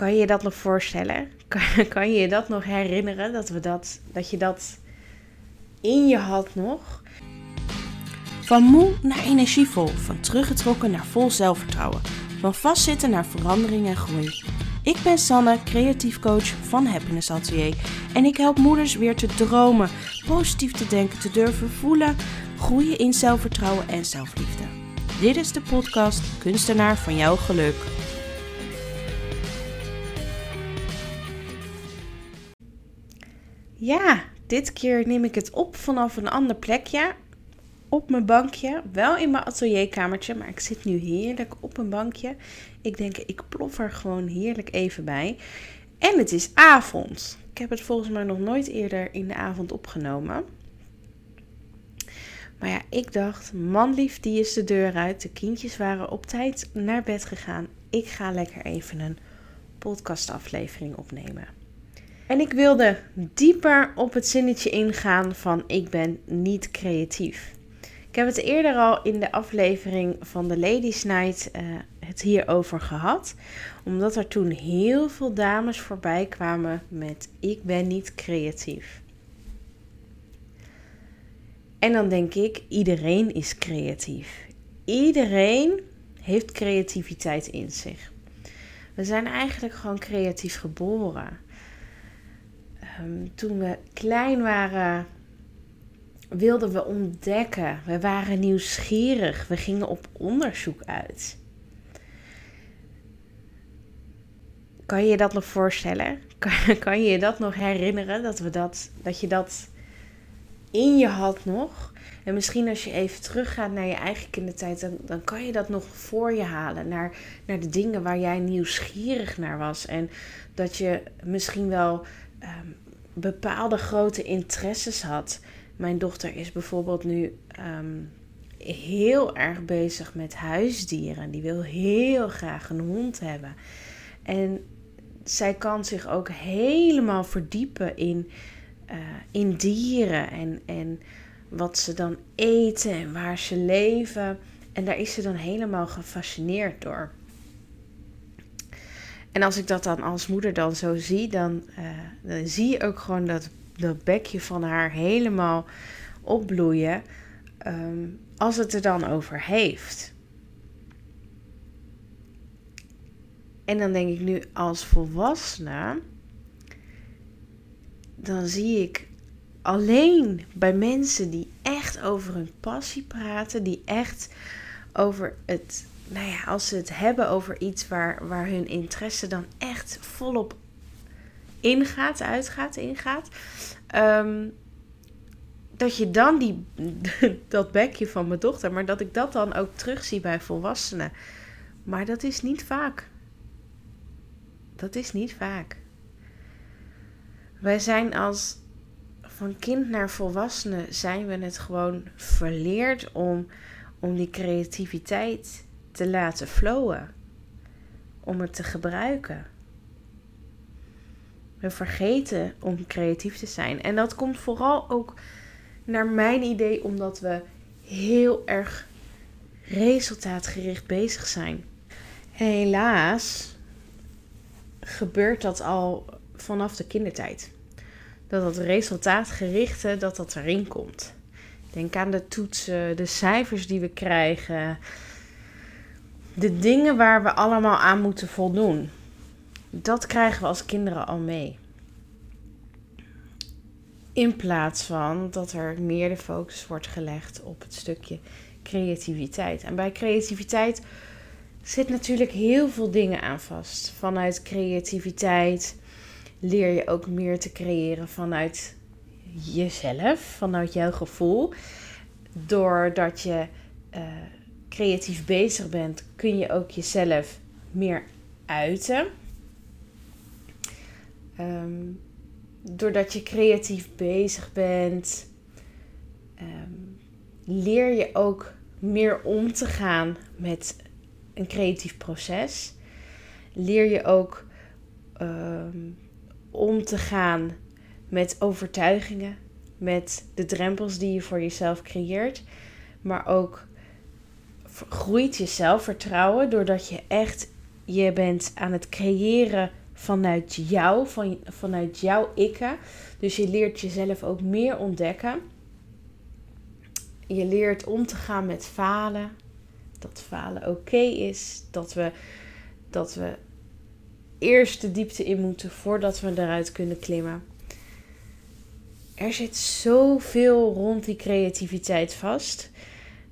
Kan je je dat nog voorstellen? Kan, kan je je dat nog herinneren? Dat, we dat, dat je dat in je had nog? Van moe naar energievol, van teruggetrokken naar vol zelfvertrouwen, van vastzitten naar verandering en groei. Ik ben Sanne, creatief coach van Happiness Atelier en ik help moeders weer te dromen, positief te denken, te durven voelen, groeien in zelfvertrouwen en zelfliefde. Dit is de podcast Kunstenaar van jouw geluk. Ja, dit keer neem ik het op vanaf een ander plekje. Op mijn bankje. Wel in mijn atelierkamertje, maar ik zit nu heerlijk op een bankje. Ik denk, ik plof er gewoon heerlijk even bij. En het is avond. Ik heb het volgens mij nog nooit eerder in de avond opgenomen. Maar ja, ik dacht, manlief, die is de deur uit. De kindjes waren op tijd naar bed gegaan. Ik ga lekker even een podcastaflevering opnemen. En ik wilde dieper op het zinnetje ingaan van ik ben niet creatief. Ik heb het eerder al in de aflevering van de Ladies Night uh, het hierover gehad. Omdat er toen heel veel dames voorbij kwamen met ik ben niet creatief. En dan denk ik, iedereen is creatief. Iedereen heeft creativiteit in zich. We zijn eigenlijk gewoon creatief geboren. Ehm, toen we klein waren, wilden we ontdekken. We waren nieuwsgierig. We gingen op onderzoek uit. Kan je je dat nog voorstellen? Kan, kan je je dat nog herinneren? Dat, we dat, dat je dat in je had nog? En misschien als je even teruggaat naar je eigen kindertijd, dan, dan kan je dat nog voor je halen. Naar, naar de dingen waar jij nieuwsgierig naar was. En dat je misschien wel ehm, bepaalde grote interesses had. Mijn dochter is bijvoorbeeld nu ehm, heel erg bezig met huisdieren. Die wil heel graag een hond hebben. En zij kan zich ook helemaal verdiepen in, uh, in dieren en, en wat ze dan eten en waar ze leven. En daar is ze dan helemaal gefascineerd door. En als ik dat dan als moeder dan zo zie, dan, uh, dan zie je ook gewoon dat, dat bekje van haar helemaal opbloeien. Um, als het er dan over heeft. En dan denk ik nu als volwassene, dan zie ik alleen bij mensen die echt over hun passie praten, die echt over het nou ja, als ze het hebben over iets waar, waar hun interesse dan echt volop ingaat, uitgaat, ingaat. Ehm, dat je dan die, dat bekje van mijn dochter, maar dat ik dat dan ook terugzie bij volwassenen. Maar dat is niet vaak. Dat is niet vaak. Wij zijn als van kind naar volwassene zijn we het gewoon verleerd om, om die creativiteit te laten flowen. Om het te gebruiken. We vergeten om creatief te zijn. En dat komt vooral ook naar mijn idee omdat we heel erg resultaatgericht bezig zijn. Helaas gebeurt dat al vanaf de kindertijd. Dat dat resultaatgerichte, dat dat erin komt. Denk aan de toetsen, de cijfers die we krijgen, de dingen waar we allemaal aan moeten voldoen. Dat krijgen we als kinderen al mee. In plaats van dat er meer de focus wordt gelegd op het stukje creativiteit. En bij creativiteit zit natuurlijk heel veel dingen aan vast. Vanuit creativiteit leer je ook meer te creëren vanuit jezelf, vanuit jouw gevoel. Doordat je uh, creatief bezig bent, kun je ook jezelf meer uiten. Ehm, doordat je creatief bezig bent, ehm, leer je ook meer om te gaan met een creatief proces. Leer je ook ehm, om te gaan met overtuigingen, met de drempels die je voor jezelf creëert, maar ook groeit je zelfvertrouwen doordat je echt je bent aan het creëren vanuit jou, van, vanuit jouw ikke. Dus je leert jezelf ook meer ontdekken. Je leert om te gaan met falen. Dat falen oké is. Dat we, dat we eerst de diepte in moeten voordat we eruit kunnen klimmen. Er zit zoveel rond die creativiteit vast.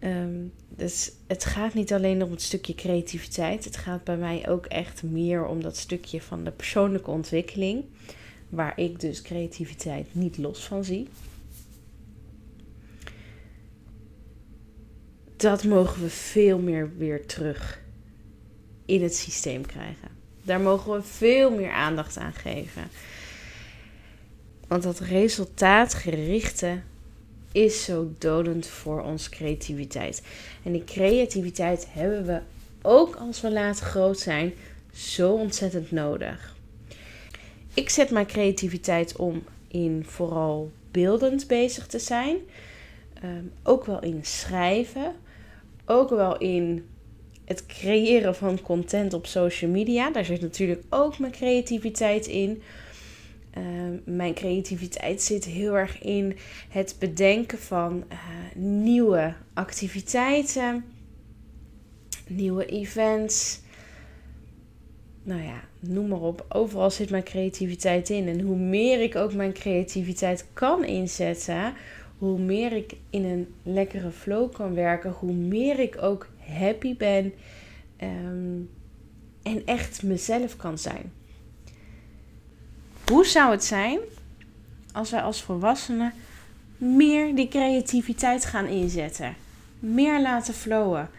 Um, dus het gaat niet alleen om het stukje creativiteit. Het gaat bij mij ook echt meer om dat stukje van de persoonlijke ontwikkeling. Waar ik dus creativiteit niet los van zie. Dat mogen we veel meer weer terug in het systeem krijgen. Daar mogen we veel meer aandacht aan geven. Want dat resultaatgerichte is zo dodend voor onze creativiteit. En die creativiteit hebben we ook als we later groot zijn zo ontzettend nodig. Ik zet mijn creativiteit om in vooral beeldend bezig te zijn. Ehm, ook wel in schrijven. Ook wel in het creëren van content op social media. Daar zit natuurlijk ook mijn creativiteit in. Ehm, mijn creativiteit zit heel erg in het bedenken van uh, nieuwe activiteiten, nieuwe events. Nou ja, noem maar op. Overal zit mijn creativiteit in. En hoe meer ik ook mijn creativiteit kan inzetten, hoe meer ik in een lekkere flow kan werken, hoe meer ik ook happy ben um, en echt mezelf kan zijn. Hoe zou het zijn als wij als volwassenen meer die creativiteit gaan inzetten? Meer laten flowen.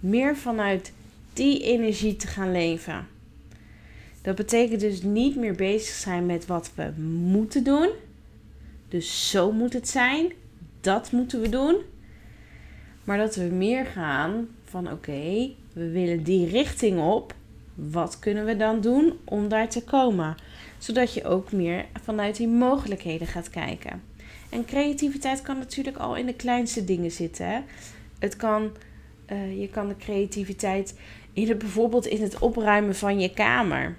Meer vanuit die energie te gaan leven. Dat betekent dus niet meer bezig zijn met wat we moeten doen. Dus zo moet het zijn. Dat moeten we doen. Maar dat we meer gaan van oké, we willen die richting op. Wat kunnen we dan doen om daar te komen? Zodat je ook meer vanuit die mogelijkheden gaat kijken. En creativiteit kan natuurlijk al in de kleinste dingen zitten. Het kan, uh, je kan de creativiteit in het, bijvoorbeeld in het opruimen van je kamer.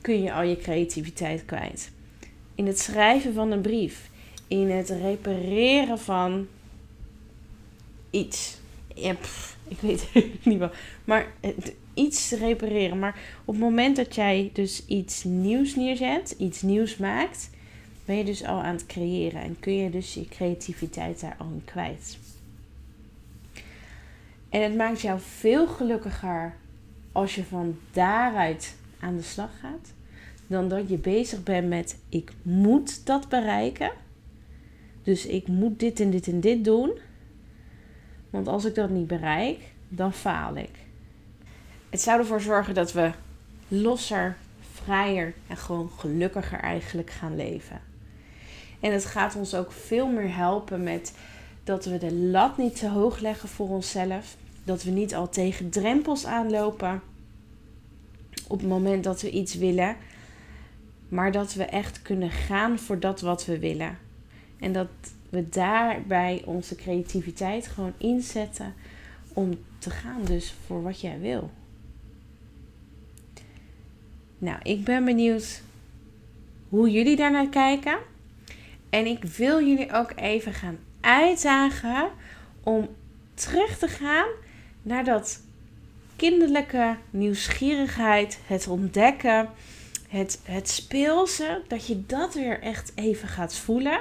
Kun je al je creativiteit kwijt. In het schrijven van een brief. In het repareren van iets. Ja, ik weet het niet wel. Maar iets repareren. Maar op het moment dat jij dus iets nieuws neerzet, iets nieuws maakt, ben je dus al aan het creëren. En kun je dus je creativiteit daar al in kwijt. En het maakt jou veel gelukkiger als je van daaruit aan de slag gaat. Dan dat je bezig bent met ik moet dat bereiken. Dus ik moet dit en dit en dit doen. Want als ik dat niet bereik, dan faal ik. Het zou ervoor zorgen dat we losser, vrijer en gewoon gelukkiger eigenlijk gaan leven. En het gaat ons ook veel meer helpen met dat we de lat niet te hoog leggen voor onszelf. Dat we niet al tegen drempels aanlopen op het moment dat we iets willen. Maar dat we echt kunnen gaan voor dat wat we willen. En dat we daarbij onze creativiteit gewoon inzetten om te gaan dus voor wat jij wil. Nou, ik ben benieuwd hoe jullie daarnaar kijken. En ik wil jullie ook even gaan uitdagen om terug te gaan naar dat kinderlijke nieuwsgierigheid, het ontdekken, het, het speelse, dat je dat weer echt even gaat voelen.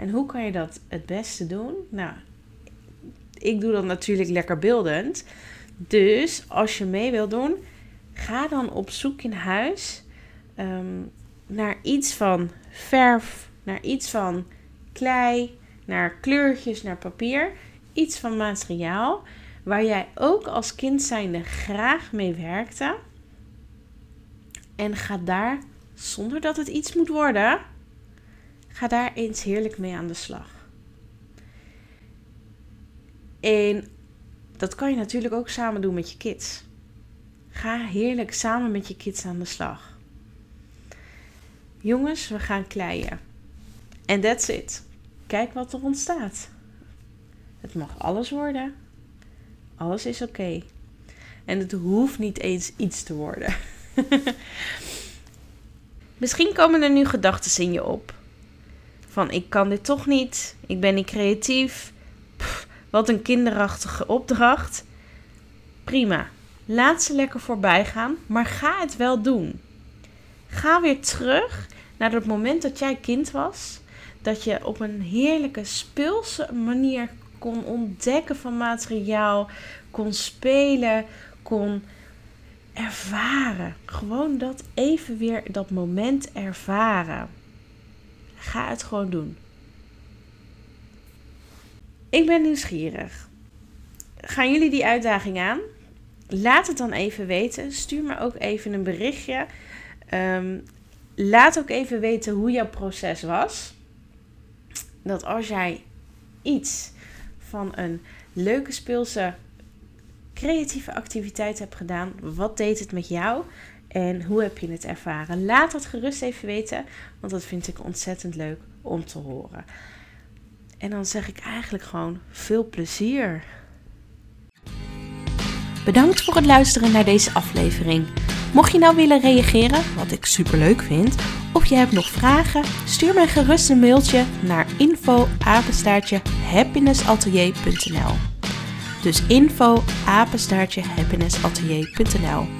En hoe kan je dat het beste doen? Nou, ik doe dat natuurlijk lekker beeldend. Dus als je mee wil doen, ga dan op zoek in huis ehm, naar iets van verf, naar iets van klei, naar kleurtjes, naar papier. Iets van materiaal waar jij ook als kind zijnde graag mee werkte. En ga daar, zonder dat het iets moet worden, ga daar eens heerlijk mee aan de slag. En dat kan je natuurlijk ook samen doen met je kids. Ga heerlijk samen met je kids aan de slag. Jongens, we gaan kleien. En that's it. Kijk wat er ontstaat. Het mag alles worden. Alles is oké. En het hoeft niet eens iets te worden. Misschien komen er nu gedachten in je op. Van ik kan dit toch niet, ik ben niet creatief. Wat een kinderachtige opdracht. Prima, laat ze lekker voorbij gaan, maar ga het wel doen. Ga weer terug naar het moment dat jij kind was. Dat je op een heerlijke speelse manier kon ontdekken van materiaal, kon spelen, kon ervaren. Gewoon dat even weer dat moment ervaren. Ga het gewoon doen. Ik ben nieuwsgierig. Gaan jullie die uitdaging aan? Laat het dan even weten. Stuur me ook even een berichtje. Ehm, laat ook even weten hoe jouw proces was. Dat als jij iets van een leuke speelse creatieve activiteit hebt gedaan, wat deed het met jou en hoe heb je het ervaren? Laat dat gerust even weten, want dat vind ik ontzettend leuk om te horen. En dan zeg ik eigenlijk gewoon veel plezier. Bedankt voor het luisteren naar deze aflevering. Mocht je nou willen reageren, wat ik super leuk vind, of je hebt nog vragen, stuur mij gerust een mailtje naar info happinessatelier.nl. Dus info happinessatelier.nl.